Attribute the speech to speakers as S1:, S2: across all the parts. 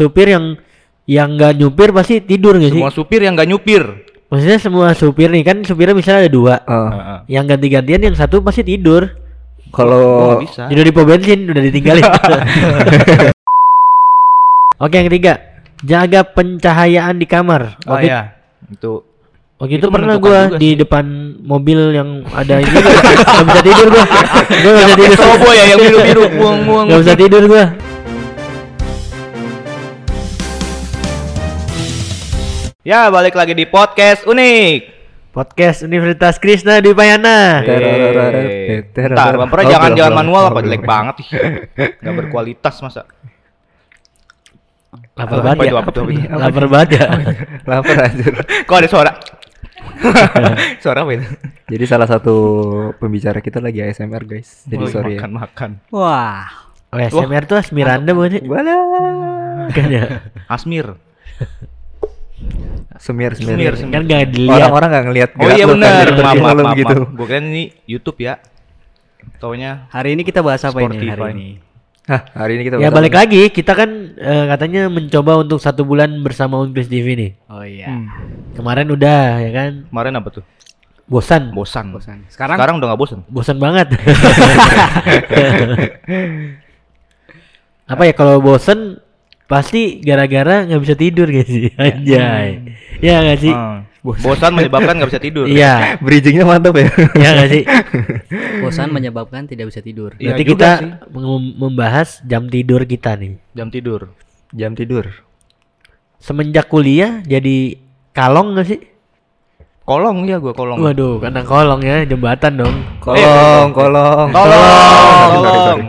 S1: supir yang yang nggak nyupir pasti tidur nggak sih?
S2: Semua supir yang nggak nyupir.
S1: Maksudnya semua supir nih kan supirnya misalnya ada dua,
S2: Heeh.
S1: yang ganti-gantian yang satu pasti tidur.
S3: kalau
S2: Oh, bisa.
S1: Tidur di pom bensin udah ditinggalin. Oke yang ketiga, jaga pencahayaan di kamar.
S2: Oh
S1: Waktu,
S2: ya. Itu
S1: waktu itu,
S2: Itu
S1: pernah gua di
S2: sih.
S1: depan mobil yang ada ini nggak bisa tidur gua. Gua nggak bisa tidur.
S2: Sobo ya yang biru-biru buang-buang.
S1: Nggak bisa tidur gua.
S2: Ya, balik lagi di podcast unik.
S1: Podcast Universitas Krishna di Payana.
S3: Oh,
S2: jangan
S3: belum.
S2: manual apa jelek banget. Enggak berkualitas masa.
S1: Lapar
S2: Apa
S1: banget ya. Lapar banget ya.
S3: Lapar anjir.
S2: Kok ada suara? suara apa itu?
S3: Jadi salah satu pembicara kita lagi ASMR guys. Jadi
S2: Oh,
S3: sorry ya.
S2: makan makan.
S4: Wah,
S1: Oh, SMR tuh Asmiranda bukan sih? Ya.
S2: Asmir.
S3: Semir semir.
S2: Semir, semir.
S1: Kan nggak dilihat.
S3: Orang-orang nggak ngeliat
S2: Oh iya
S3: kan,
S2: benar.
S3: jadi
S2: Maaf, maaf, maaf,
S3: gitu.
S2: Gue kira ini YouTube ya. Taunya
S4: hari ini kita bahas apa ini hari ini?
S3: Hah, hari ini kita
S1: Ya balik
S3: apa?
S1: lagi, kita kan eh, katanya mencoba untuk satu bulan bersama Unkris TV nih.
S4: Oh iya.
S2: Hmm.
S1: Kemarin udah ya kan,
S2: kemarin apa tuh?
S1: bosan,
S2: Bosan.
S4: Bosan. Sekarang,
S2: Sekarang udah nggak bosan.
S1: bosan banget. Apa ya kalau bosan pasti gara-gara nggak bisa tidur gak sih? Anjay. Ya nggak sih?
S2: Ah. Bosan menyebabkan nggak bisa tidur.
S1: Iya,
S3: Bridgingnya mantap ya.
S1: ya nggak sih?
S4: bosan menyebabkan tidak bisa tidur.
S2: Iya
S1: Berarti
S2: juga
S1: kita
S2: sih.
S1: mem- membahas jam tidur kita nih.
S2: Jam tidur.
S3: Jam tidur.
S1: Semenjak kuliah jadi kalong gak sih?
S2: Kolong ya gua kolong.
S1: Waduh, karena kolong ya jembatan dong.
S3: Kolong, kolong.
S2: Tolong, tolong.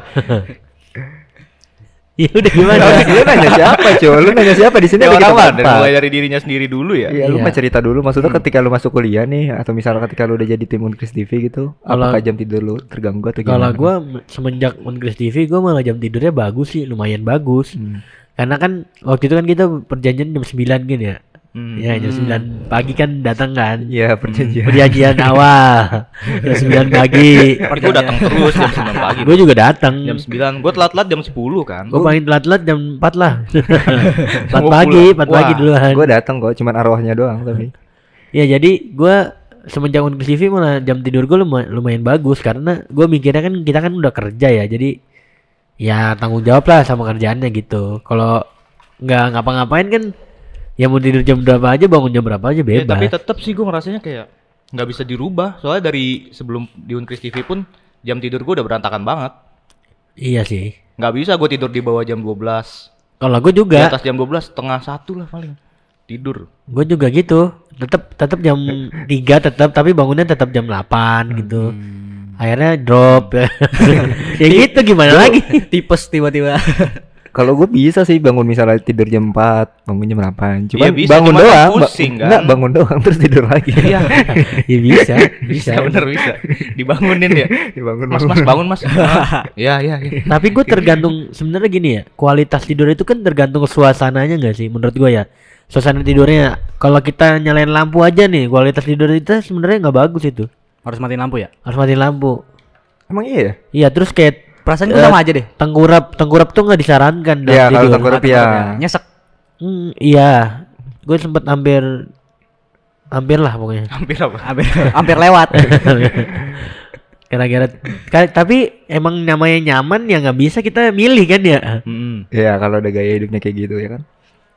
S1: Ya udah gimana?
S3: lu nanya siapa, cuy? Lu nanya siapa di sini
S2: Ya orang mah
S3: berempat.
S2: mulai dari dirinya sendiri dulu ya.
S3: Iya, lu
S1: Iya.
S3: mah cerita dulu. Maksudnya ketika lu masuk kuliah nih, atau misalnya ketika lu udah jadi tim Unkris TV gitu,
S1: Kalau-
S3: apakah jam tidur lu terganggu atau gimana?
S1: Kalau gua semenjak Unkris TV gua malah jam tidurnya bagus sih, lumayan bagus.
S3: Hmm.
S1: Karena kan waktu itu kan kita perjanjian jam 9 gini ya.
S2: Hmm.
S1: Ya, jam 9 pagi kan datang kan.
S3: Iya, perjanjian.
S1: Perjanjian awal. jam 9 pagi.
S2: Gua datang terus jam 9 pagi.
S1: Gue juga datang.
S2: Jam 9. Gua telat-telat jam 10 kan.
S1: Gue paling telat-telat jam 4 lah. 4
S2: Gua
S1: pagi,
S2: pulang.
S1: 4 pagi
S2: Wah,
S1: duluan.
S3: Gua datang kok, cuman arwahnya doang tapi.
S1: Ya jadi gua semenjak Unkris TV malah jam tidur gue lumayan, lumayan bagus karena gue mikirnya kan kita kan udah kerja ya jadi ya tanggung jawab lah sama kerjaannya gitu. Kalau nggak ngapa-ngapain kan ya mau tidur jam berapa aja bangun jam berapa aja
S2: Ya,
S1: bebas.
S2: tapi tetap sih gua ngerasanya kayak nggak bisa dirubah. Soalnya dari sebelum di Unkris TV pun jam tidur gua udah berantakan banget.
S1: iya sih.
S2: Nggak bisa gua tidur di bawah jam 12.
S1: Kalau gue
S2: Di
S1: juga,
S2: atas jam 12 setengah satu lah paling. Tidur.
S1: gue juga gitu. Tetap tetap jam 3 tetap tapi bangunnya tetap jam 8 gitu. Akhirnya drop ya. ya gitu gimana lagi?
S4: Tipes tiba-tiba.
S3: Kalau gue bisa sih bangun misalnya tidur jam 4, bangun jam 8. Cuman
S2: Iya, bisa,
S3: bangun
S2: cuman
S3: doang. ba-
S2: pusing, kan?
S3: Enggak, bangun doang terus tidur lagi.
S2: Iya.
S1: ya bisa,
S2: bisa
S1: bisa.
S2: bener bisa. Dibangunin ya.
S3: Dibangun
S2: Mas, mas bangun mas. Iya, iya, iya.
S1: Tapi gue tergantung sebenarnya gini ya, kualitas tidur itu kan tergantung suasananya nggak sih? Menurut gue ya, suasana tidurnya. Kalau kita nyalain lampu aja nih, kualitas tidur kita sebenarnya nggak bagus itu.
S4: Harus matiin lampu ya?
S1: Harus matiin lampu.
S3: Emang iya ya?
S1: Iya, terus kayak
S4: Perasaan
S1: Eh,
S4: gue sama aja deh.
S1: tengkurap, tengkurap tuh nggak disarankan dalam
S3: Iya, kalau
S1: tidur.
S3: tengkurap ya.
S4: ya. Nyesek.
S1: Hmm, iya, gue sempet hampir, hampir lah pokoknya.
S2: Hampir apa?
S4: Hampir, hampir lewat.
S1: Gara-gara, tapi emang namanya nyaman ya nggak bisa kita milih kan ya.
S2: Hmm.
S3: Iya, kalau ada gaya hidupnya kayak gitu ya kan.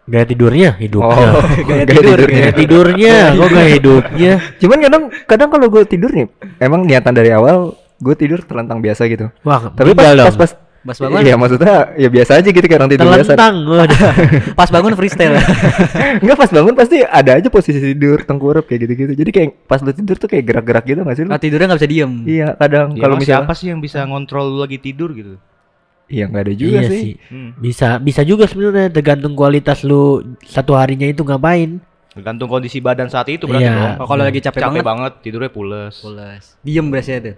S1: Gaya tidurnya, hidupnya.
S3: Oh,
S4: Gaya
S3: gaya
S4: tidur,
S3: tidurnya.
S1: Gaya tidurnya, kok gaya hidupnya.
S3: Cuman kadang kadang kalau gue tidur nih, emang niatan dari awal gue tidur terlentang biasa gitu.
S1: Wah,
S3: Tapi pas,
S1: dong.
S3: pas pas
S4: Pas bangun,
S3: Iya maksudnya ya biasa aja gitu kayak orang tidur biasa.
S1: Terlentang.
S4: pas bangun freestyle.
S3: Enggak pas bangun pasti ada aja posisi tidur tengkurap kayak gitu-gitu. Jadi kayak pas lu tidur tuh kayak gerak-gerak gitu gak sih lu?
S4: Nah, tidurnya nggak bisa diem.
S3: Iya kadang
S2: Ya,
S3: kalau misalnya
S2: siapa sih yang bisa ngontrol lu lagi tidur gitu?
S3: Iya nggak ada juga
S1: iya
S3: sih.
S1: sih.
S2: Hmm.
S1: Bisa bisa juga sebenarnya tergantung kualitas lu satu harinya itu ngapain.
S2: Tergantung kondisi badan saat itu berarti
S1: Iya.
S2: dong.
S4: Kalau lagi capek,
S2: Capek
S4: banget,
S2: banget, tidurnya pules.
S4: pules. Diem berasnya tuh.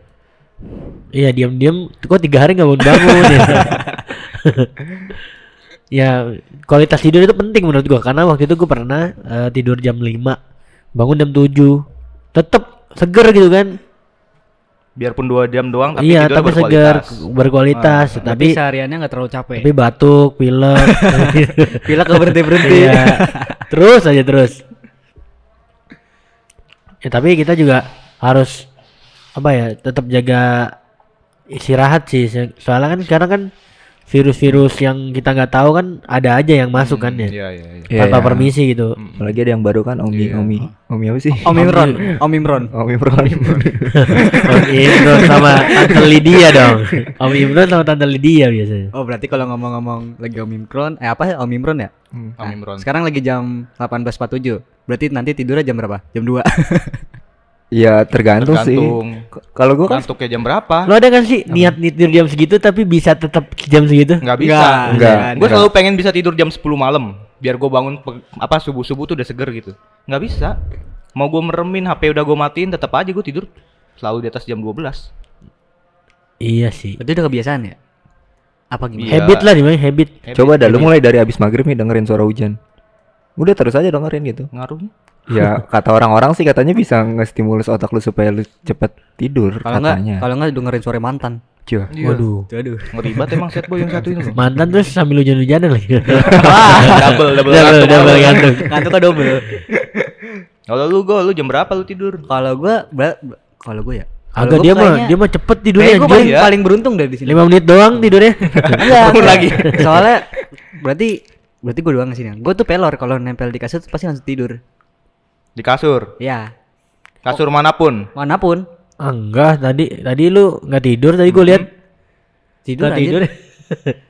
S1: Iya diam-diam kok tiga hari nggak bangun bangun ya. ya kualitas tidur itu penting menurut gua karena waktu itu gua pernah eh, tidur jam 5 bangun jam 7 tetep seger gitu kan
S2: Biarpun dua jam doang tapi
S1: iya, tapi segar,
S2: berkualitas.
S1: berkualitas,
S4: Tapi
S1: tapi
S4: sehariannya nggak terlalu capek.
S1: tapi batuk, pilek.
S4: Pilek nggak berhenti berhenti.
S1: Iya. terus aja terus. Ya tapi kita juga harus apa ya, tetap jaga istirahat sih. Soalnya kan sekarang kan virus-virus yang kita nggak tahu kan ada aja yang masuk kan ya.
S2: Iya, iya, iya.
S3: Iya,
S1: Tanpa
S3: iya.
S1: permisi gitu.
S3: Apalagi ada yang baru kan Omi
S2: Iya.
S3: Omi Omi apa sih?
S4: Om Imron, Om Imron.
S3: Omi Pro.
S1: Om Imron sama Tante Lydia dong. Om Imron sama Tante Lydia biasanya.
S4: Oh berarti kalau ngomong-ngomong lagi Om Imron, eh apa Om Imron ya?
S2: Om
S4: Nah,
S2: Imron.
S4: Sekarang lagi jam 18.47. Berarti nanti tidurnya jam berapa? Jam 2.
S3: Iya tergantung, sih.
S2: Tergantung.
S3: K- Kalau gua kan
S2: Ngantuknya jam berapa?
S1: Lo ada kan sih niat tidur jam segitu tapi bisa tetap jam segitu?
S2: Nggak bisa.
S4: Nggak,
S3: Nggak.
S2: Gue selalu pengen bisa tidur jam 10 malam biar gue bangun apa subuh subuh tuh udah seger gitu. Nggak bisa. Mau gue meremin HP udah gue matiin tetap aja gue tidur selalu di atas jam 12.
S1: Iya sih.
S4: Berarti udah kebiasaan ya? Apa gimana?
S2: Iya.
S1: Habit lah di mana habit.
S2: Habit,
S3: coba dah lu mulai dari abis maghrib nih dengerin suara hujan. Udah terus aja dengerin gitu.
S2: ngaruh.
S3: Ya kata orang-orang sih katanya bisa ngestimulus otak lu supaya lu cepet tidur
S4: Kalau nggak,
S3: katanya.
S4: kalau nggak dengerin suara mantan.
S3: Cuh.
S1: Waduh.
S4: Waduh.
S2: Ngeri banget emang set boy yang satu ini loh.
S1: Mantan terus sambil hujan-hujanan lagi.
S2: double double
S1: double,
S2: ngantuk.
S1: double gantung.
S4: Ngantuknya double.
S2: Kalau lu go lu jam berapa lu tidur?
S4: Kalau gua, kalau gua ya.
S1: Agak dia mah dia mah cepet tidurnya anjir.
S4: paling,
S2: Iya.
S4: paling beruntung dari di sini.
S1: 5 menit doang tidurnya.
S4: Enggak.
S2: lagi.
S4: Soalnya berarti berarti gua doang sini. Gua tuh pelor kalau nempel di kasur pasti langsung tidur.
S2: Di kasur.
S4: Ya,
S2: Kasur mana
S4: pun. mana pun.
S1: Ah, enggak, tadi tadi lu nggak tidur tadi gue lihat.
S4: Tidur anjir.
S1: tidur.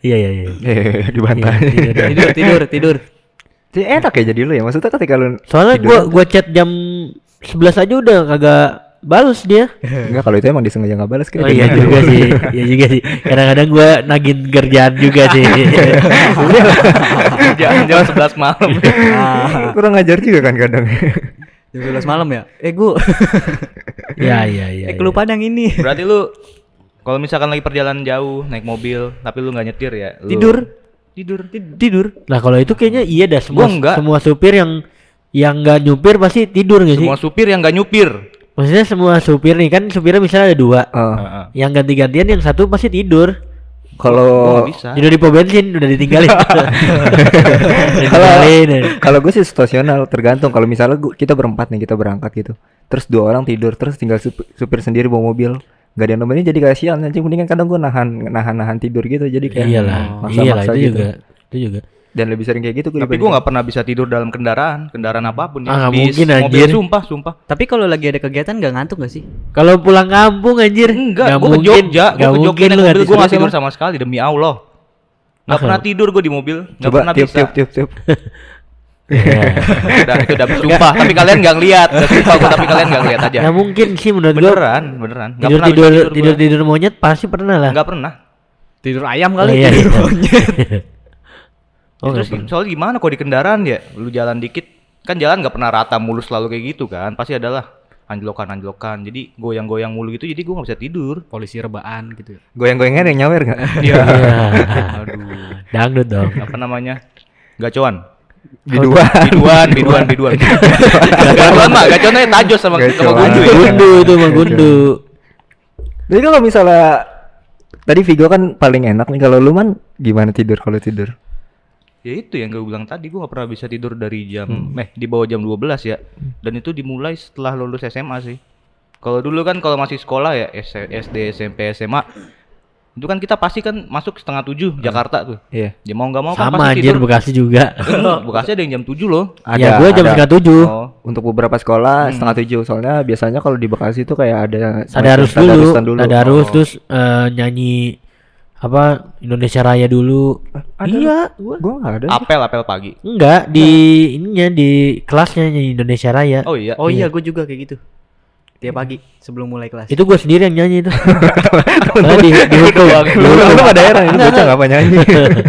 S1: Iya iya iya.
S3: Eh dibantai.
S1: Iya, tidur.
S4: tidur, tidur, tidur.
S3: Jadi enak ya jadi lu ya. Maksudnya ketika lu
S1: Soalnya gua gua chat jam 11 aja udah kagak balas dia.
S3: Enggak kalau itu emang disengaja nggak balas
S1: Oh iya juga sih. Iya juga sih. Kadang-kadang gua nagin kerjaan juga sih.
S2: Jangan jam 11 malam.
S4: Ah,
S3: Kurang ngajar juga kan kadang.
S4: jam 11 malam ya. Eh, gua.
S1: Iya iya iya.
S4: eh, kelupaan yang ini.
S2: Berarti lu kalau misalkan lagi perjalanan jauh naik mobil tapi lu nggak nyetir ya. lu-
S4: Tidur.
S2: Tidur.
S4: Tidur.
S1: Nah, kalau itu kayaknya iya dah semua
S2: Gua enggak.
S1: semua supir yang yang nggak nyupir pasti tidur nggak sih?
S2: Semua supir yang nggak nyupir.
S1: Maksudnya semua supir nih kan supirnya misalnya ada dua.
S2: Heeh.
S1: Yang ganti-gantian yang satu pasti tidur.
S3: Kalau
S2: bisa.
S1: Tidur di pom bensin udah ditinggalin.
S3: kalau kalau gue sih situasional tergantung kalau misalnya gua, kita berempat nih kita berangkat gitu terus dua orang tidur terus tinggal sup- supir sendiri bawa mobil gak ada yang nemenin jadi kasihan anjing mendingan kadang gue nahan nahan nahan tidur gitu jadi kayak
S1: Iyalah,
S3: maksa-maksa
S1: iyalah itu
S3: gitu.
S1: juga. Itu juga.
S3: Dan lebih sering kayak gitu gue
S2: Tapi gua nggak pernah bisa tidur dalam kendaraan, kendaraan apa pun
S1: Ah, nggak
S2: Bis,
S1: mungkin,
S2: mobil,
S1: anjir.
S2: sumpah, sumpah.
S4: Tapi kalau lagi ada kegiatan gak ngantuk gak sih?
S1: Kalau pulang kampung anjir.
S2: Enggak,
S1: nggak
S2: gua ke Jogja,
S1: nggak
S2: gua ke Jogja
S1: mungkin
S2: naik
S1: lu
S2: mobil
S1: nggak
S2: gua nggak
S1: tidur
S2: tidur sama sekali demi Allah. Nggak
S1: Ah,
S2: pernah tidur gua di mobil, nggak pernah
S3: tiup,
S2: bisa.
S3: tiup tiup tiup
S1: Iya.
S2: udah itu udah sumpah, tapi kalian nggak ngeliat. Udah sumpah gua, tapi kalian nggak ngeliat aja.
S1: Nggak mungkin sih menurut gua.
S2: Beneran, beneran. Nggak
S1: Tidur tidur
S2: gua.
S1: tidur tidur monyet pasti pernah lah.
S2: Nggak pernah.
S4: Tidur ayam
S1: Oh,
S4: kali
S1: iya,
S4: tidur
S1: iya.
S4: monyet.
S1: Oh,
S2: Terus
S1: nggak pernah.
S2: soalnya gimana kalau di kendaraan ya, lu jalan dikit, kan jalan nggak pernah rata mulus selalu kayak gitu kan, pasti adalah anjlokan-anjlokan. Jadi goyang-goyang mulu gitu, jadi gua nggak bisa tidur.
S4: Polisi rebaan gitu.
S3: goyang-goyangan yang nyawer gak?
S2: Iya.
S1: Iya.
S2: Aduh.
S1: Dangdut dong.
S2: Apa namanya? Gacoan.
S3: Biduan
S2: Biduan, biduan, biduan. Gacoan mah, gacoannya tajos sama sama gundu ya.
S1: Gundu itu mah gundu.
S3: jadi kalau misalnya tadi Vigo kan paling enak nih kalau lu man gimana tidur kalau tidur
S2: Ya itu yang gue bilang tadi, gue gak pernah bisa tidur dari jam, eh di bawah jam 12 ya. Dan itu dimulai setelah lulus SMA sih. Kalau dulu kan kalau masih sekolah ya SD, SMP, SMA, itu kan kita pasti kan masuk setengah tujuh Jakarta tuh.
S3: iya
S2: Ya mau nggak mau kan
S1: Sama
S2: pasti
S1: anjir
S2: tidur.
S1: Bekasi juga.
S2: Hmm, Bekasi ada yang jam 7 loh.
S1: ya gua jam
S3: ada.
S1: setengah tujuh.
S2: Oh,
S3: untuk beberapa sekolah setengah tujuh soalnya biasanya kalau di Bekasi itu kayak ada
S1: Tadarus
S3: semacam
S1: dulu,
S3: dulu.
S1: tadarus
S2: Oh.
S1: terus eh, nyanyi apa Indonesia Raya dulu.
S3: ada
S1: iya, gua
S3: Gua nggak ada.
S2: apel apel pagi.
S1: enggak di ininya di kelasnya nyanyi Indonesia Raya.
S2: Oh iya.
S4: Oh iya, gue juga kayak gitu. Tiap pagi sebelum mulai kelas.
S1: Itu gua sendiri yang nyanyi itu. Karena di dihukum.
S3: Lu lu nggak daerah ini bocah nggak apa nyanyi.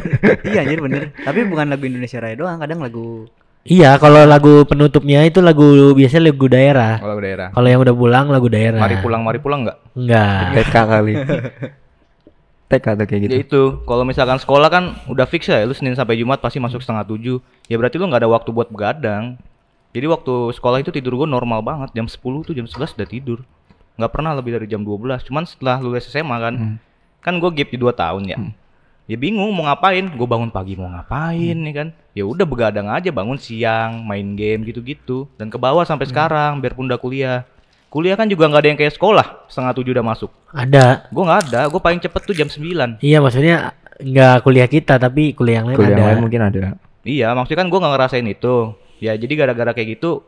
S4: iya anjir bener. Tapi bukan lagu Indonesia Raya doang, kadang lagu
S1: Iya, kalau lagu penutupnya itu lagu biasanya lagu daerah.
S2: Kalau daerah.
S1: Kalau yang udah pulang lagu daerah.
S2: Mari pulang, mari pulang nggak?
S1: Enggak.
S3: TK kali. TK tuh kayak gitu.
S2: Ya itu, kalau misalkan sekolah kan udah fix ya, lu Senin sampai Jumat pasti masuk setengah tujuh. Ya berarti lu nggak ada waktu buat begadang. Jadi waktu sekolah itu tidur gua normal banget, jam 10 tuh jam 11 udah tidur. nggak pernah lebih dari jam 12 cuman setelah lulus SMA kan
S3: Hmm.
S2: kan gue gap di 2 tahun ya ya bingung mau ngapain gue bangun pagi mau ngapain
S3: Hmm.
S2: nih kan ya udah begadang aja bangun siang main game gitu-gitu dan ke bawah
S3: Hmm.
S2: sampai sekarang biarpun udah kuliah kuliah kan juga nggak ada yang kayak sekolah setengah tujuh udah masuk
S1: Ada.
S2: gue nggak ada gue paling cepet tuh jam 9
S1: Iya maksudnya nggak kuliah kita tapi kuliah yang lain
S3: Kuliah
S1: ada.
S3: yang lain mungkin ada.
S2: Iya, maksudnya kan gue nggak ngerasain itu. Ya jadi gara-gara kayak gitu,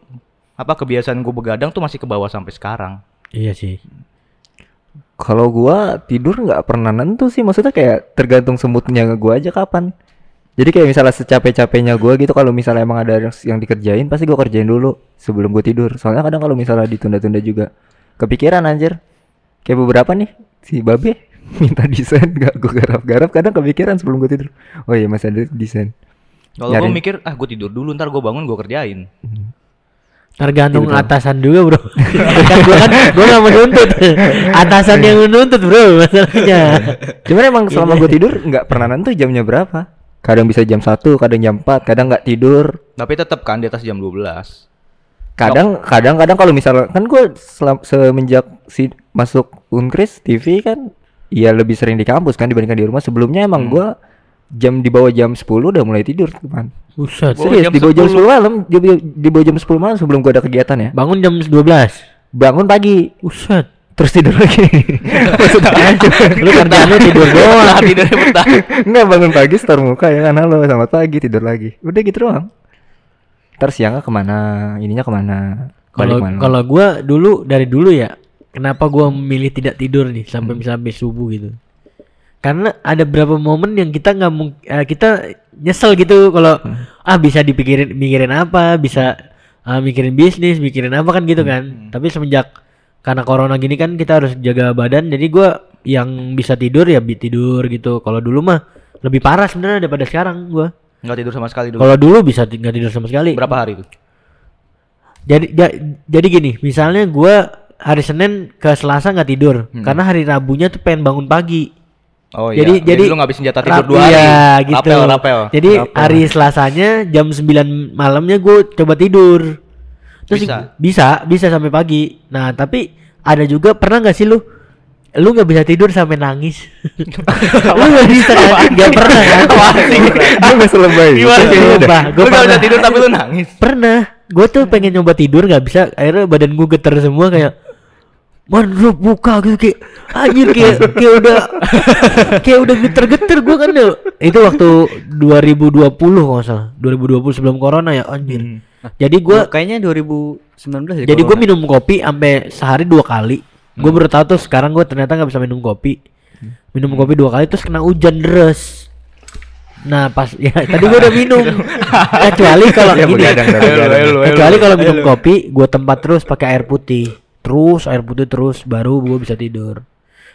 S2: apa kebiasaan gue begadang tuh masih ke bawah sampai sekarang.
S1: Iya sih.
S3: Kalau gua tidur nggak pernah nentu sih, maksudnya kayak tergantung semutnya gua aja kapan. Jadi kayak misalnya secapek-capeknya gua gitu kalau misalnya emang ada yang, yang dikerjain pasti gua kerjain dulu sebelum gua tidur. Soalnya kadang kalau misalnya ditunda-tunda juga kepikiran anjir. Kayak beberapa nih si Babe minta desain gak gua garap-garap kadang kepikiran sebelum gua tidur. Oh iya masih ada desain.
S2: Kalau gue mikir, ah gue tidur dulu, ntar gue bangun gue kerjain.
S1: Tergantung
S3: Gitu.
S1: atasan juga bro. kan gua kan gua nggak menuntut. Atasan yang menuntut bro masalahnya.
S3: Cuman emang selama gua tidur nggak pernah nentu jamnya berapa. Kadang bisa jam 1, kadang jam 4, kadang nggak tidur.
S2: Tapi tetap kan di atas jam 12.
S3: kadang kadang kadang kalau misalnya kan gue semenjak si masuk unkris TV kan ya lebih sering di kampus kan dibandingkan di rumah sebelumnya emang
S2: Hmm.
S3: gua jam di bawah jam 10 udah mulai tidur kan
S1: Buset.
S3: Serius
S2: jam
S3: di bawah jam
S2: 10.
S3: 10 malam di, di bawah jam 10 malam sebelum gua ada kegiatan ya
S1: Bangun jam 12
S3: bangun pagi
S1: Buset.
S3: Terus tidur lagi. Maksudnya
S1: Lu kerjaannya tidur doang.
S2: Nah, tidurnya betah.
S3: Enggak bangun pagi store muka ya kan? Halo selamat pagi tidur lagi. Udah gitu doang. Ntar siangnya ke mana? Ininya ke mana?
S1: Kalau kalau gua dulu dari dulu ya, kenapa gua memilih tidak tidur nih sampai sampai subuh gitu. Karena ada beberapa momen yang kita nggak mung- eh, kita nyesel gitu kalau ah bisa dipikirin mikirin apa, bisa ah, mikirin bisnis, mikirin apa? Kan gitu kan. Tapi semenjak karena corona gini kan kita harus jaga badan, jadi gua yang bisa tidur ya bi tidur gitu. Kalau dulu mah lebih parah sebenarnya daripada sekarang gua.
S2: Nggak tidur sama sekali dulu.
S1: Kalau dulu bisa nggak tidur sama sekali.
S2: Berapa hari itu?
S1: Jadi ja- jadi gini, misalnya gua hari Senin ke Selasa nggak tidur
S2: Hmm.
S1: karena hari Rabunya tuh pengen bangun pagi.
S2: Oh
S1: jadi
S2: iya.
S1: jadi
S2: lu ngabisin jatah tidur dua hari.
S1: Iya, gitu.
S2: Rapel, rapel.
S1: Jadi
S3: Rapel.
S1: hari Selasanya jam 9 malamnya gue coba tidur. Terus
S2: Bisa?
S1: bisa, bisa sampai pagi. Nah, tapi ada juga pernah nggak sih lu lu nggak bisa tidur sampai nangis lu nggak bisa kan nggak pernah kan
S3: Lu gak selebay
S1: gua
S2: nggak bisa tidur tapi lu nangis.
S1: pernah gue tuh pengen nyoba tidur nggak bisa akhirnya badan gue getar semua kayak Man lu buka gitu kayak anjir kayak kayak udah kayak udah geter-geter gue kan ya. Itu waktu 2020 kalau nggak salah. 2020 sebelum corona ya anjir.
S2: Hmm.
S1: Jadi gue
S4: Gua kayaknya 2019 ya.
S1: jadi gue minum kopi sampai sehari dua kali. Gue baru tahu tuh sekarang gue ternyata nggak bisa minum kopi. Minum kopi dua kali terus kena hujan deras. Nah pas ya tadi gue udah minum. Kecuali kalau
S3: Ya,
S1: gini.
S2: elu, elu.
S1: Kecuali kalau minum kopi, gue tempat terus pakai air putih, terus air putih terus, baru gue bisa tidur.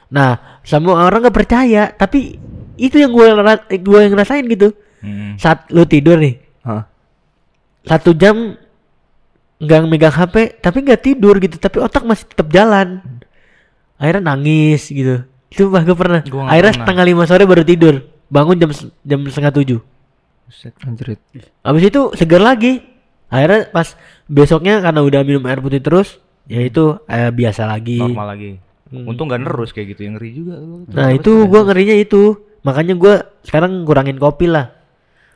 S1: Nah, semua orang nggak percaya, tapi itu yang gue gue yang ngerasain gitu.
S2: Hmm.
S1: Saat lu tidur nih,
S3: Hah?
S1: Satu jam nggak megang HP, tapi nggak tidur gitu, tapi otak masih tetap jalan. Akhirnya nangis gitu. Itu gue pernah.
S2: Gua
S1: Akhirnya
S2: pernah.
S1: setengah lima sore baru tidur, bangun jam jam setengah tujuh.
S3: Anjrit.
S1: Habis itu segar lagi. Akhirnya pas besoknya karena udah minum air putih terus, ya itu eh, biasa lagi.
S2: Normal lagi.
S1: Hmm.
S2: Untung gak nerus kayak gitu yang ngeri juga.
S1: Nah itu gua ngerinya itu. Makanya gua sekarang kurangin kopi lah.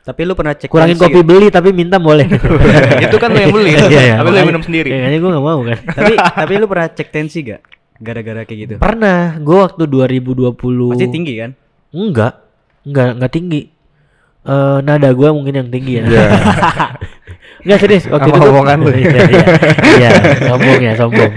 S4: Tapi lu pernah cek
S1: Kurangin kopi beli tapi minta boleh.
S2: itu kan lu yang beli.
S1: Iya, iya,
S2: Tapi lu yang minum sendiri.
S1: Kayaknya gua gak mau kan.
S4: tapi tapi lu pernah cek tensi gak? Gara-gara kayak gitu.
S1: Pernah, gua waktu 2020
S4: Pasti tinggi kan?
S1: Enggak. Enggak, enggak tinggi. Eh nada gua mungkin yang tinggi ya.
S3: Iya.
S1: Enggak serius waktu
S3: Sama
S1: itu gua-
S3: omongan lu.
S1: Iya, iya. Iya, sombong ya, sombong.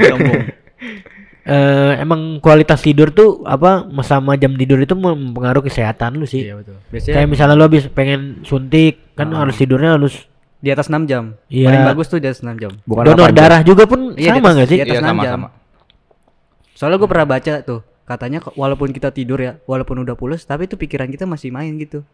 S1: Eh emang kualitas tidur tuh apa sama jam tidur itu mempengaruhi kesehatan lu sih.
S4: betul. Biasanya
S1: Kayak misalnya lu habis pengen suntik kan harus tidurnya harus
S4: di atas 6 jam.
S1: Iya.
S4: Paling bagus tuh di atas 6 jam.
S3: Bukan
S1: donor
S3: 8 jam.
S1: darah juga pun
S4: Iya,
S1: sama
S4: atas-
S1: nggak sih?
S4: di atas
S2: Iya
S4: 6
S2: sama
S4: jam.
S2: sama.
S4: Soalnya gue pernah baca tuh, katanya walaupun kita tidur ya, walaupun udah pulas, tapi itu pikiran kita masih main gitu.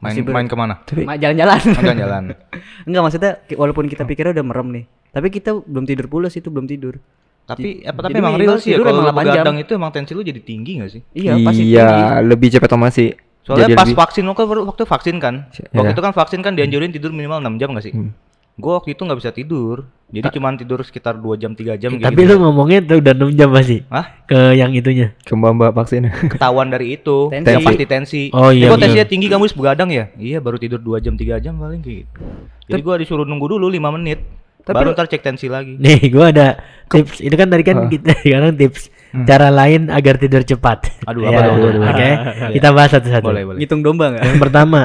S2: Main
S4: Masih
S2: main
S3: ke
S4: mana? Jalan-jalan.
S2: Jalan jalan.
S4: Enggak maksudnya walaupun kita pikirnya udah merem nih, tapi kita belum tidur pulas itu belum tidur.
S2: Tapi apa tapi emang real sih ya kalau
S4: emang
S2: lu
S4: 8 jam.
S2: begadang itu emang tensi lu jadi tinggi gak sih?
S4: Iya, pasti tinggi.
S3: iya, lebih cepat otomasi.
S2: Soalnya
S3: Jadi
S2: pas
S3: lebih-
S2: vaksin lo kan baru waktu vaksin kan.
S3: Iya.
S2: Waktu itu kan vaksin kan dianjurin tidur minimal 6 jam gak sih?
S3: Hmm.
S2: Gua waktu itu nggak bisa tidur. Jadi cuman tidur sekitar 2 jam 3 jam gitu.
S1: Tapi lu ngomongnya tuh udah 6 jam masih
S2: Hah?
S1: ke yang itunya.
S3: Ke mbak vaksin.
S2: Ketahuan dari itu.
S4: Tensi.
S2: Yang pasti tensi.
S1: Oh, iya,
S2: Eh, kok
S1: bener.
S2: tensinya tinggi kamu begadang ya? Iya, baru tidur 2 jam 3 jam paling gitu. Jadi gua disuruh nunggu dulu 5 menit.
S4: Tapi
S2: baru ntar cek tensi lagi.
S1: Nih, gua ada tips. Itu kan tadi kan
S3: Ah.
S1: kita sekarang tips cara lain agar tidur cepat.
S2: Aduh,
S1: Ya,
S2: apa? Aduh, aduh.
S1: Oke, kita bahas satu-satu.
S2: Boleh, boleh.
S4: Ngitung domba nggak?
S1: Yang pertama,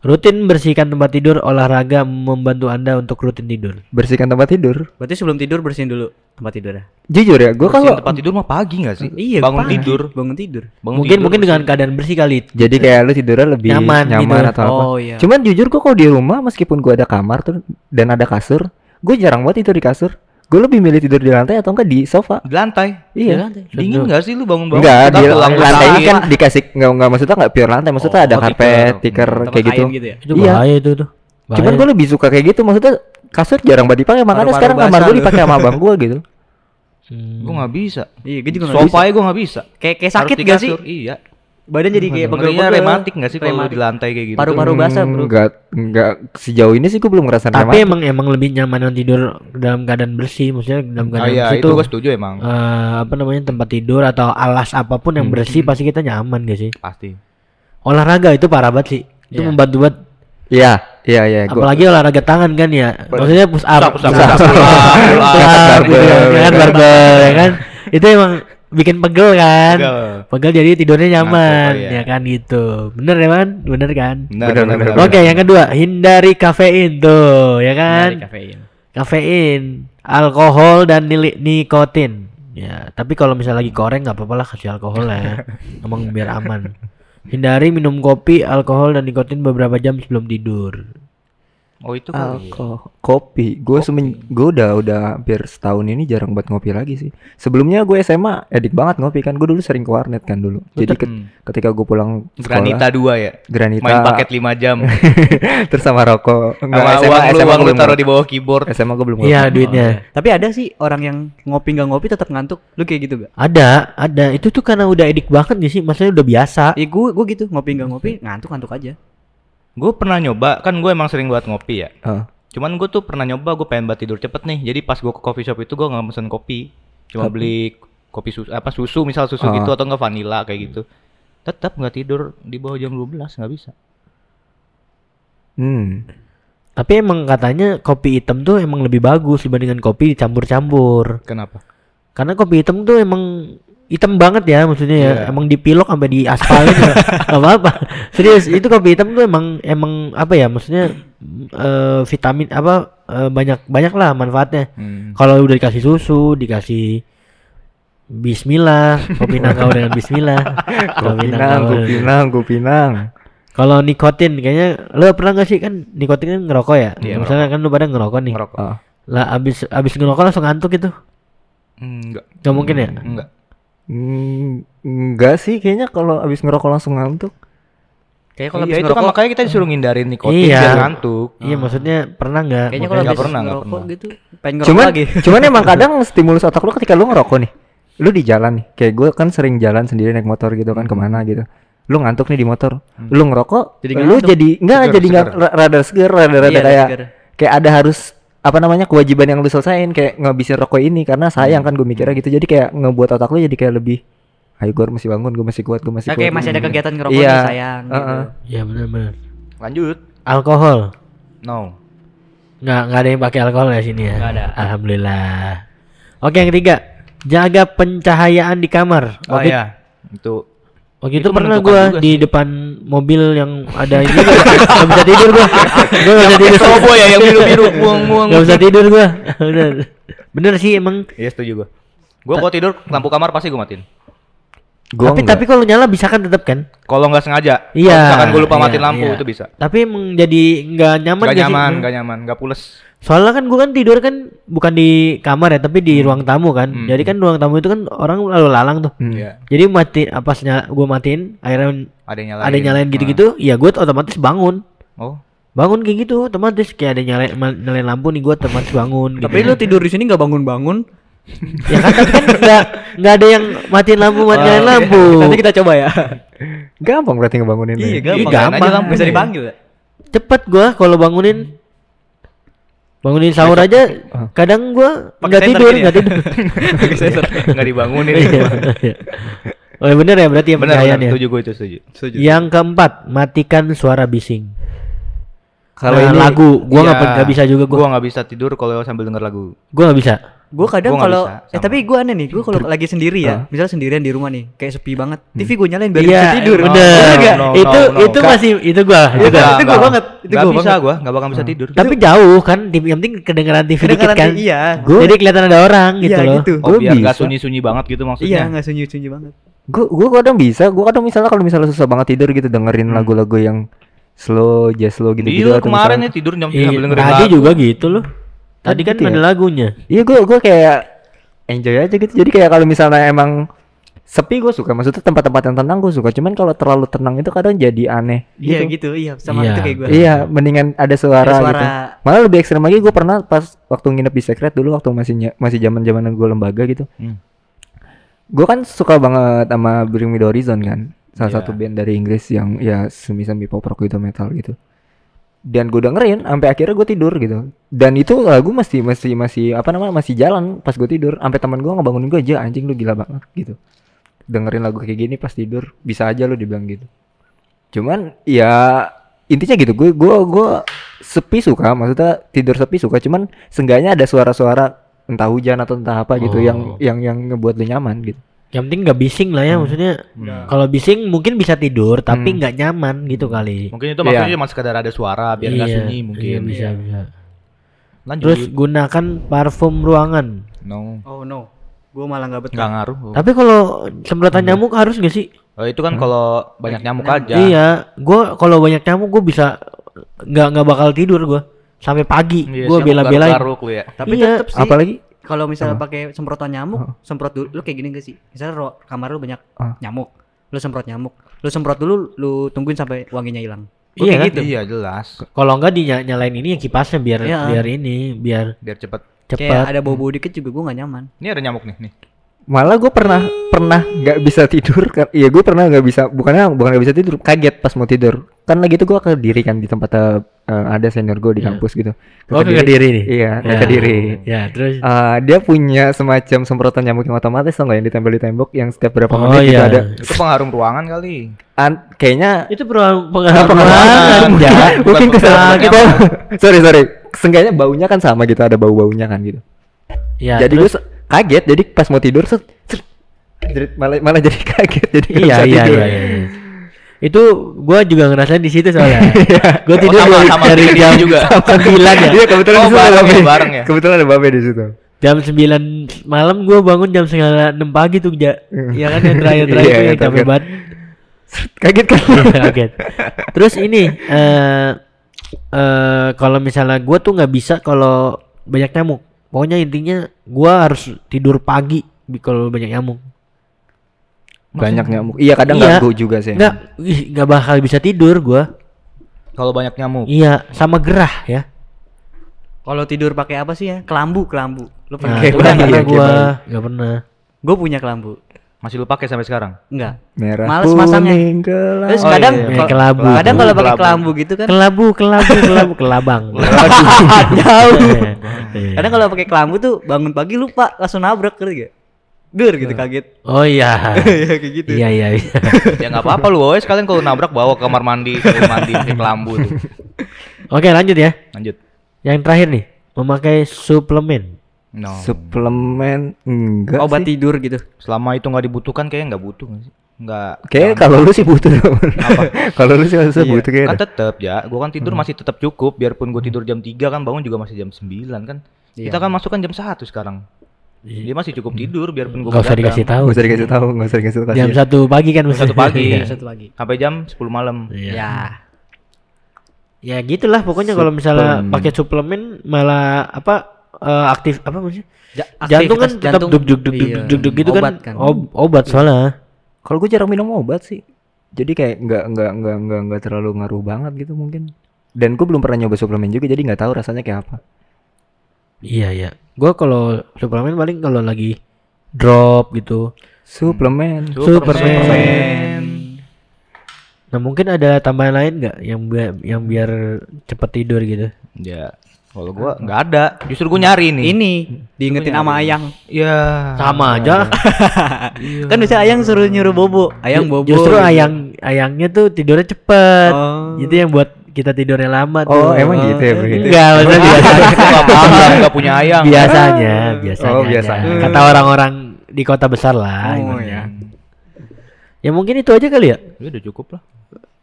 S1: rutin bersihkan tempat tidur, olahraga membantu Anda untuk rutin tidur.
S3: Bersihkan tempat tidur.
S4: Berarti sebelum tidur bersihin dulu tempat tidurnya.
S3: Jujur ya, gue
S2: Bersihin
S3: kalau
S2: tempat tidur mah pagi nggak sih?
S4: Iya,
S2: Bangun
S4: pagi.
S2: tidur.
S4: Bangun tidur.
S2: Bangun
S1: mungkin
S2: tidur,
S1: mungkin dengan
S2: bersihin.
S1: keadaan bersih kali.
S3: jadi kayak lu tidurnya lebih
S1: Nyaman
S3: nyaman,
S1: gitu.
S3: atau apa.
S4: Oh, iya.
S3: Cuman jujur gua kalau di rumah meskipun gua ada kamar tuh dan ada kasur, gue jarang banget tidur di kasur. Gue lebih milih tidur di lantai atau enggak di sofa.
S2: di lantai.
S3: Iya.
S2: Dingin nggak sih lu bangun-bangun?
S3: Enggak,
S2: Ntar
S3: di lantai ini kan dikasih enggak enggak maksudnya enggak pure lantai, maksudnya
S2: Oh,
S3: ada
S2: oh,
S3: karpet,
S2: tikar.
S3: tikar
S4: Tempat
S3: kayak gitu.
S4: gitu ya.
S1: Itu
S3: Iya.
S1: bahaya itu tuh.
S3: Cuman gue lebih suka kayak gitu, maksudnya kasur jarang banget dipakai, makanya sekarang kamar gue dipakai sama abang gue gitu.
S1: Hmm.
S2: Gua nggak bisa.
S4: Iya, gue juga nggak
S2: Sofa
S4: bisa.
S2: ya gua nggak bisa.
S4: Kayak kayak sakit
S2: di
S4: gak sih?
S2: Iya.
S4: Badan jadi kayak
S2: Ngerinya
S4: pegel-pegel.
S2: rematik nggak sih kalau di lantai kayak gitu?
S4: Paru-paru basah, Bro.
S3: Enggak enggak sejauh ini sih gue belum ngerasain
S1: Tapi
S3: rematik.
S1: emang emang lebih nyaman tidur dalam keadaan bersih, maksudnya dalam
S2: Oh
S1: keadaan
S2: iya,
S1: bersih
S2: itu gua setuju emang.
S1: eh, apa namanya tempat tidur atau alas apa pun yang bersih pasti kita nyaman gak sih?
S2: Pasti.
S1: Olahraga itu parah banget sih. Itu
S4: Iya.
S1: membantu banget.
S3: Iya, iya iya gua
S1: Apalagi olahraga tangan kan ya. Maksudnya push up,
S2: Push up, push up,
S1: push up,
S2: push up, pull up, pull up.
S1: push up, gitu kan, ya kan barbel ya kan. Itu emang bikin pegel kan.
S2: Pegel.
S1: Pegel jadi tidurnya nyaman
S2: Ngantuk, oh iya.
S1: ya kan gitu. Bener ya man? Bener kan? Oke, yang kedua, hindari kafein tuh, ya kan?
S4: Dari kafein.
S1: Kafein, alkohol dan nikotin. Ya, tapi kalau misalnya lagi koreng nggak apa-apa lah kasih alkohol lah ya. Emang biar aman. Hindari minum kopi, alkohol dan nikotin beberapa jam sebelum tidur.
S2: Oh itu kali.
S3: Alkohol, kopi. Gue semen, gue udah udah hampir setahun ini jarang buat ngopi lagi sih. Sebelumnya gue SMA edik banget ngopi kan. Gue dulu sering ke warnet kan dulu. Jadi ke-
S2: Hmm.
S3: ketika gue pulang
S2: Granita
S3: sekolah,
S2: 2 ya.
S3: Granita,
S2: Main paket 5 jam.
S3: terus sama rokok. Enggak,
S2: Sama
S3: SMA,
S2: uang lu,
S3: SMA
S2: uang
S3: gue
S2: lu
S3: belum
S2: taruh di bawah keyboard.
S3: SMA gue belum
S1: Iya, duitnya.
S4: Tapi ada sih orang yang ngopi nggak ngopi tetap ngantuk. Lu kayak gitu gak?
S1: Ada, ada. Itu tuh karena udah edik banget nih sih, maksudnya udah biasa.
S4: Iya gue gue gitu ngopi nggak ngopi ngantuk ngantuk aja.
S2: Gue pernah nyoba, kan gue emang sering buat ngopi ya.
S3: Ah.
S2: Cuman gue tuh pernah nyoba, gue pengen buat tidur cepet nih. Jadi pas gue ke coffee shop itu gue nggak mesen kopi, cuma beli kopi susu, apa susu, misal susu
S3: Ah.
S2: gitu atau enggak vanilla kayak gitu. Tetap nggak tidur di bawah jam 12 nggak bisa.
S3: Hmm.
S1: Tapi emang katanya kopi hitam tuh emang lebih bagus dibandingkan kopi dicampur-campur.
S2: Kenapa?
S1: Karena kopi hitam tuh emang hitam banget ya maksudnya ya.
S2: Iya.
S1: Emang dipilok sampai di aspal itu nggak apa-apa. Serius, itu kopi hitam tuh emang emang apa ya maksudnya eh, vitamin apa eh, banyak banyak lah manfaatnya.
S2: Hmm.
S1: Kalau udah dikasih susu, dikasih Bismillah, kopi nangkau dengan Bismillah.
S3: Kopi nang, kopi nang, kopi nang.
S1: Kalau nikotin kayaknya lo pernah gak sih kan nikotin kan ngerokok ya?
S2: Iya,
S1: Misalnya kan lu pada ngerokok nih.
S2: Ngerokok.
S3: Ah.
S1: Lah abis abis ngerokok langsung ngantuk itu.
S2: Enggak.
S1: Gak mungkin ya?
S2: Enggak.
S3: Hmm, enggak sih kayaknya kalau abis ngerokok langsung ngantuk.
S4: Kayak kalau
S2: Iya
S4: habis
S2: itu kan makanya kita disuruh ngindarin nikotin
S1: Iya.
S2: biar ngantuk.
S1: Iya maksudnya pernah nggak?
S4: kayaknya kalau
S2: Nggak pernah, nggak
S4: ngerokok
S2: pernah.
S4: gitu pengen ngerokok
S3: Cuman
S4: lagi.
S3: cuman emang kadang stimulus otak lu ketika lu ngerokok nih. Lu di jalan nih. Kayak gue kan sering jalan sendiri naik motor gitu kan ke mana gitu. Lu ngantuk nih di motor. Lu ngerokok,
S4: Jadi
S3: lu
S4: ngantuk.
S3: jadi enggak
S2: Seger,
S3: jadi nggak rada seger, rada rada
S4: Iya,
S3: kayak
S4: seger.
S3: kayak ada harus apa namanya kewajiban yang lu selesain kayak ngabisin rokok ini karena sayang kan gue mikirnya gitu jadi kayak ngebuat otak lu jadi kayak lebih ayo gue masih bangun gue masih kuat gue masih
S4: Nah,
S3: kuat
S4: kayak masih ada kegiatan ngerokok
S3: Iya.
S4: nih sayang gitu.
S3: Heeh.
S1: Iya benar-benar.
S2: Lanjut.
S1: Alkohol.
S2: No.
S1: Nggak nggak ada yang pakai alkohol ya sini ya?
S4: Nggak ada.
S1: Alhamdulillah. Oke yang ketiga, jaga pencahayaan di kamar.
S2: Oh
S1: Waktu,
S2: iya. Itu
S1: waktu itu,
S2: Itu
S1: pernah gua di
S2: sih.
S1: depan mobil yang ada ini nggak bisa tidur gua. Gua nggak bisa tidur.
S2: Strobo ya yang biru-biru buang-buang.
S1: Nggak bisa tidur gua. Bener. Bener sih emang.
S2: Iya setuju gua. Gua kalau tidur lampu kamar pasti gua matiin.
S3: Gua
S1: tapi
S3: enggak.
S1: tapi kalau nyala bisa kan tetap kan?
S2: Kalau nggak sengaja.
S1: Iya.
S2: Misalkan gua lupa
S1: iya,
S2: matiin lampu
S1: iya.
S2: itu bisa.
S1: Tapi emang jadi nggak nyaman
S2: Gak
S1: nggak
S2: nyaman, gak nyaman, gak pules.
S1: Soalnya kan gua kan tidur kan bukan di kamar ya, tapi di ruang tamu kan.
S2: Hmm.
S1: Jadi kan ruang tamu itu kan orang lalu lalang tuh.
S3: Hmm.
S2: Iya.
S1: Jadi mati apa nyala, gua matiin akhirnya
S2: Ada yang nyalain.
S1: ada yang nyalain gitu-gitu, ya gua otomatis bangun.
S2: Ah. Oh.
S1: Bangun kayak gitu otomatis kayak ada nyalain nyalain lampu nih gua otomatis bangun
S4: Tapi
S1: gitu.
S4: lu tidur di sini nggak bangun-bangun.
S1: ya kan tapi kan nggak nggak ada yang matiin lampu
S2: Oh,
S1: matiin
S2: iya.
S1: lampu.
S4: Nanti kita coba ya.
S3: gampang berarti ngebangunin
S4: iya,
S3: ya.
S4: gampang.
S1: gampang.
S4: Aja lampu bisa dipanggil. ya?
S1: Cepet gua kalau bangunin Bangunin sahur aja kadang gua
S2: Pakai
S1: nggak tidur,
S2: ya?
S1: nggak tidur.
S2: Nggak dibangunin.
S1: Iya. Oh ya bener ya berarti yang pencahayaan
S2: benar.
S1: ya.
S2: Setuju gue itu setuju.
S1: Yang keempat, matikan suara bising.
S3: Kalau
S1: Nah,
S3: ini
S1: lagu, gua nggak
S2: Iya,
S1: nggak bisa juga
S2: Gua
S1: gua.
S2: nggak bisa tidur kalau sambil denger lagu.
S1: Gua nggak bisa.
S4: Gue kadang kalau
S2: bisa,
S4: eh tapi gue aneh nih, gue kalau lagi sendiri ya, misalnya sendirian di rumah nih, kayak sepi banget, TV gue nyalain biar
S1: Iya,
S4: bisa tidur.
S1: bener.
S2: No,
S1: Nggak,
S2: no,
S1: itu
S2: no, no.
S1: itu masih itu gua, itu
S4: Itu
S1: gua.
S4: gua- itu gua banget, itu
S2: Nggak
S4: gua
S2: bisa gua, nggak bakal bisa tidur.
S1: Tapi jauh kan, yang penting kedengeran TV dikit
S4: Kedengeran
S1: kan.
S4: TV, iya.
S3: Gua-
S1: Jadi kelihatan ada orang gitu
S4: Iya,
S1: loh.
S4: gitu.
S2: Oh,
S3: Gua
S2: biar nggak
S3: bisa.
S2: sunyi-sunyi banget gitu
S4: Iya,
S2: maksudnya.
S4: nggak sunyi-sunyi banget.
S3: gue gue kadang bisa gue kadang misalnya kalau misalnya susah banget tidur gitu dengerin lagu-lagu yang slow jazz slow gitu gitu
S2: Iya, kemarin ya tidur jam
S1: Iya,
S2: sambil dengerin
S1: tadi
S2: lagu.
S1: juga gitu loh. Tadi kan
S3: gitu ya?
S1: ada lagunya.
S3: iya gue gue kayak enjoy aja gitu jadi kayak kalau misalnya emang sepi gue suka maksudnya tempat-tempat yang tenang gue suka cuman kalau terlalu tenang itu kadang jadi aneh
S4: Iya
S3: gitu.
S4: gitu, iya sama
S1: Iya.
S4: itu kayak gue.
S3: iya mendingan ada suara,
S4: Ada suara.
S3: gitu malah lebih ekstrem lagi gue pernah pas waktu nginep di secret dulu waktu masih masih zaman zamanan gue lembaga gitu
S2: Hmm.
S3: gue kan suka banget sama Bring Me The Horizon kan salah
S2: Iya.
S3: satu band dari Inggris yang ya semi-semi pop rock gitu metal gitu dan gue dengerin sampai akhirnya gue tidur gitu. Dan itu lagu masih masih masih apa namanya masih jalan pas gue tidur. Sampai teman gue ngebangunin gue aja anjing lu gila banget gitu. Dengerin lagu kayak gini pas tidur bisa aja lu dibilang gitu. Cuman ya intinya gitu gue gue gue sepi suka maksudnya tidur sepi suka cuman seenggaknya ada suara-suara entah hujan atau entah apa gitu yang
S1: Oh.
S3: yang yang ngebuat lu nyaman gitu
S1: Yang penting nggak bising lah ya maksudnya. Kalau bising mungkin bisa tidur tapi
S3: Hmm.
S1: nggak nyaman gitu kali.
S2: Mungkin itu
S3: Iya.
S2: maksudnya cuma sekedar ada suara biar nggak
S1: Iya,
S2: sunyi mungkin.
S1: iya, bisa bisa.
S2: Lanjut.
S1: Terus gunakan parfum ruangan.
S2: no.
S4: Oh no, gue malah nggak betah.
S2: Nggak ngaruh.
S1: Tapi kalau semprotan nyamuk harus nggak sih?
S2: Oh, itu kan kalau banyak nyamuk aja.
S1: Iya, gua kalau banyak nyamuk gua bisa nggak nggak bakal tidur gua sampai pagi.
S2: Iya,
S1: gua
S2: siapa
S1: bela-belain.
S2: ya.
S4: Tapi
S1: Iya,
S4: tetep sih.
S3: apalagi
S4: kalau misalnya pakai semprotan nyamuk, semprot dulu. Lu kayak gini gak sih? Misalnya ro- kamar lu banyak
S3: Ah.
S4: nyamuk, lu semprot nyamuk, lu semprot dulu, lu tungguin sampai wanginya hilang. Gua
S1: Iya
S4: kayak
S1: kan?
S4: gitu.
S2: Iya, jelas.
S1: Kalau nggak dinya- nyalain ini ya kipasnya biar
S4: Iya.
S1: biar ini biar
S2: Biar cepet.
S1: cepet.
S4: Kayak ada bau-bau dikit juga gue gak nyaman.
S2: Ini ada nyamuk nih, nih.
S3: Malah gue pernah pernah nggak bisa tidur kan? Iya gue pernah nggak bisa bukannya bukan nggak bisa tidur kaget pas mau tidur. Kan lagi itu gue ke diri kan di tempat eh, ada senior gue di
S1: Iya.
S3: kampus gitu.
S1: Oh, ke Kediri. nih?
S3: iya ke
S1: Ya.
S3: Kediri.
S1: Ya, terus?
S3: Eh, dia punya semacam semprotan nyamuk yang otomatis tau nggak yang ditempel di tembok yang setiap berapa
S1: Oh,
S3: menit gitu
S1: iya.
S3: ada.
S2: Itu pengharum ruangan kali.
S3: An- kayaknya
S1: itu perlu
S3: Nggak
S1: pengalaman
S3: ya mungkin kesalahan kita sorry sorry. Seenggaknya baunya kan sama gitu ada bau baunya kan gitu.
S1: Ya,
S3: jadi gue kaget jadi pas mau tidur set, set, jadi malah malah jadi kaget jadi
S1: iya,
S3: bisa
S1: iya,
S3: tidur.
S1: iya, iya. Itu gua juga ngerasain di situ soalnya. gua
S2: Oh,
S1: tidur
S2: sama-
S1: dari,
S2: sama
S1: dari jam
S2: juga.
S1: sembilan ya.
S3: Iya kebetulan
S2: Oh,
S3: di situ ada
S2: bareng ya,
S3: babe.
S2: bareng ya?
S3: Kebetulan ada babe di situ.
S1: Jam 9 malam gua bangun jam setengah enam pagi tuh ja. Iya kan yang terakhir-terakhir
S3: Iya,
S1: tuh
S3: iya,
S1: yang capek
S3: terakhir.
S1: banget.
S3: Kaget kan?
S1: Iya, Kaget. Terus ini eh eh kalau misalnya gua tuh nggak bisa kalau banyak nyamuk. Pokoknya intinya gua harus tidur pagi bi- kalau banyak nyamuk.
S3: Banyak nyamuk. Iya kadang
S1: Iya.
S3: ganggu juga sih.
S1: Nggak, nggak bakal bisa tidur gua.
S2: Kalau banyak nyamuk.
S1: Iya, sama gerah ya.
S4: Kalau tidur pakai apa sih ya? Kelambu, kelambu. Lu
S1: Nah,
S4: pernah?
S3: bayi,
S1: pernah
S3: bayi.
S1: nggak pernah.
S4: Gue punya kelambu.
S2: Masih lu pakai sampai sekarang?
S4: Enggak.
S3: Merah
S4: Males masangnya.
S3: gelap.
S4: Terus
S2: Oh,
S4: kadang
S2: iya, iya.
S4: kalau-
S1: Kelabu.
S4: kadang kalau pakai
S2: Kelabu.
S4: kelambu gitu kan.
S1: Kelabu, kelabu, kelabu, kelabang.
S4: Jauh.
S1: Iya.
S4: Kadang kalau pakai kelambu tuh bangun pagi lupa langsung nabrak gak? Dur gitu kaget.
S1: Oh iya.
S4: Iya kayak gitu.
S1: Iya iya iya.
S2: ya nggak apa-apa lu, woy. sekalian kalau nabrak bawa ke kamar mandi, sekalian mandi pakai kelambu tuh.
S1: Oke lanjut ya.
S2: Lanjut.
S1: Yang terakhir nih, memakai suplemen.
S2: No.
S3: Suplemen enggak
S4: Obat
S3: sih.
S4: tidur gitu.
S2: Selama itu nggak dibutuhkan kayaknya nggak butuh nggak sih? Nggak.
S3: Kayak kalau lu sih butuh Kalau lu sih harusnya
S2: Iya,
S3: butuh kayak
S2: kan tetep ya, gua kan tidur masih tetap cukup biarpun gua tidur jam 3 kan bangun juga masih jam 9 kan. Kita kan masuk kan jam 1 sekarang. Dia masih cukup tidur biapun gua
S1: Gak usah dikasih tahu.
S3: Gak usah dikasih tahu, gak usah dikasih tahu.
S1: Jam satu pagi kan
S2: Jam satu pagi.
S1: Iya.
S4: Satu lagi.
S2: Sampai jam 10 malam.
S1: Iya.
S4: Ya.
S1: Ya gitulah pokoknya kalau misalnya pakai suplemen malah apa eh, aktif apa maksudnya?
S4: Ja-
S1: Jantung kan tetap
S4: jantung,
S1: duk duk duk duk duk duk gitu
S4: Obat
S1: kan. Ob- obat soalnya.
S3: Kalau gue jarang minum obat sih. Jadi kayak nggak nggak nggak nggak nggak terlalu ngaruh banget gitu mungkin. Dan gue belum pernah nyoba suplemen juga jadi nggak tahu rasanya kayak apa.
S1: Iya iya. Gua kalau suplemen paling kalau lagi drop gitu.
S3: Suplemen.
S1: Superman. Nah mungkin ada tambahan lain nggak yang biar yang biar cepet tidur gitu?
S2: Ya. Kalau gua nggak ada. Justru gua nyari nih.
S4: Ini diingetin sama Ayang.
S2: Ya.
S1: Sama aja.
S4: Kan bisa Ayang suruh nyuruh bobo. Ayang bobo.
S1: Justru
S4: gitu.
S1: ayang ayangnya tuh tidurnya cepet.
S4: Oh.
S1: Itu yang buat kita tidurnya lama tuh.
S3: Oh, emang gitu ya, Bro?
S1: Enggak, maksudnya biasanya.
S2: Gua nggak punya, ayang.
S1: biasanya, biasanya.
S3: Oh,
S1: aja.
S3: biasanya.
S1: Kata orang-orang di kota besar lah.
S4: Oh
S1: ibaratnya.
S4: ya.
S1: Ya mungkin itu aja kali ya.
S2: Ya udah cukup lah.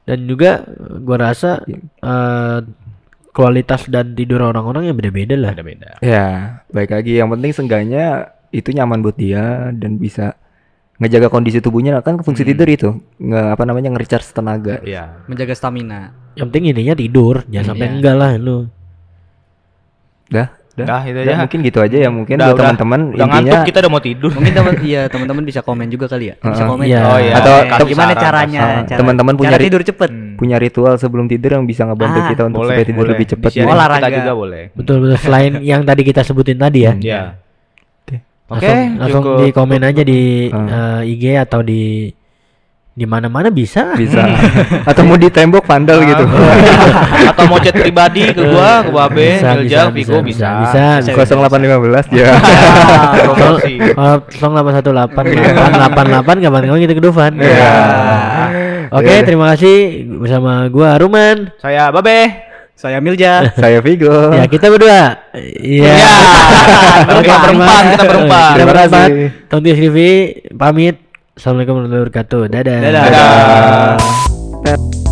S1: Dan juga gua rasa eh, kualitas dan tidur orang-orang yang beda-beda lah.
S2: Beda-beda.
S3: Ya, baik lagi. Yang penting seenggaknya itu nyaman buat dia dan bisa ngejaga kondisi tubuhnya kan fungsi tidur itu nggak apa namanya nge-recharge tenaga.
S2: Iya.
S4: Menjaga stamina.
S1: Yang penting intinya tidur, jangan sampai
S4: Iya.
S1: enggak lah lu.
S3: Dah, dah.
S2: Dah, itu
S3: Dah,
S2: aja.
S3: mungkin gitu aja ya mungkin
S2: Udah,
S3: buat teman-teman intinya
S2: ngantuk kita udah mau tidur.
S4: Mungkin teman iya teman-teman bisa komen juga kali ya. Bisa komen.
S1: Iya.
S2: Oh, iya.
S3: Atau tem-
S4: gimana
S2: saran,
S4: caranya?
S3: kasih saran.
S4: cara-
S3: Teman-teman punya
S4: tidur cepet.
S2: Hmm.
S3: punya ritual sebelum tidur yang bisa ngebantu
S4: Ah,
S3: kita untuk
S2: boleh,
S3: supaya tidur
S2: boleh.
S3: lebih cepat. Gitu.
S2: kita
S4: Olahraga.
S2: juga boleh.
S1: Betul betul selain yang tadi kita sebutin tadi ya.
S2: Iya. Oke,
S1: Langsung, langsung
S2: cukup.
S1: di komen aja di
S3: Ah.
S1: eh, IG atau di di mana-mana bisa.
S3: Bisa. Atau mau di tembok vandal gitu.
S2: Atau mau chat pribadi ke gua, ke Babe,
S1: Bisa,
S2: Miljal, Vigo
S1: bisa,
S2: bisa.
S1: bisa, bisa.
S3: 0815 ya.
S1: Kalau 0818 kapan-kapan kita ke Dufan.
S3: Iya.
S1: Oke,
S3: Iya.
S1: terima kasih bersama gua Ruman.
S2: Saya Babe.
S4: Saya Milja.
S3: Saya Vigo.
S1: Ya, kita berdua. Iya.
S2: Ya.
S1: Terima
S2: berempat, kita berempat.
S1: Kita
S3: Terima
S1: berempat.
S3: kasih.
S1: Tonti TV pamit. Assalamualaikum warahmatullahi wabarakatuh. Dadah.
S4: Dadah.
S2: Dadah.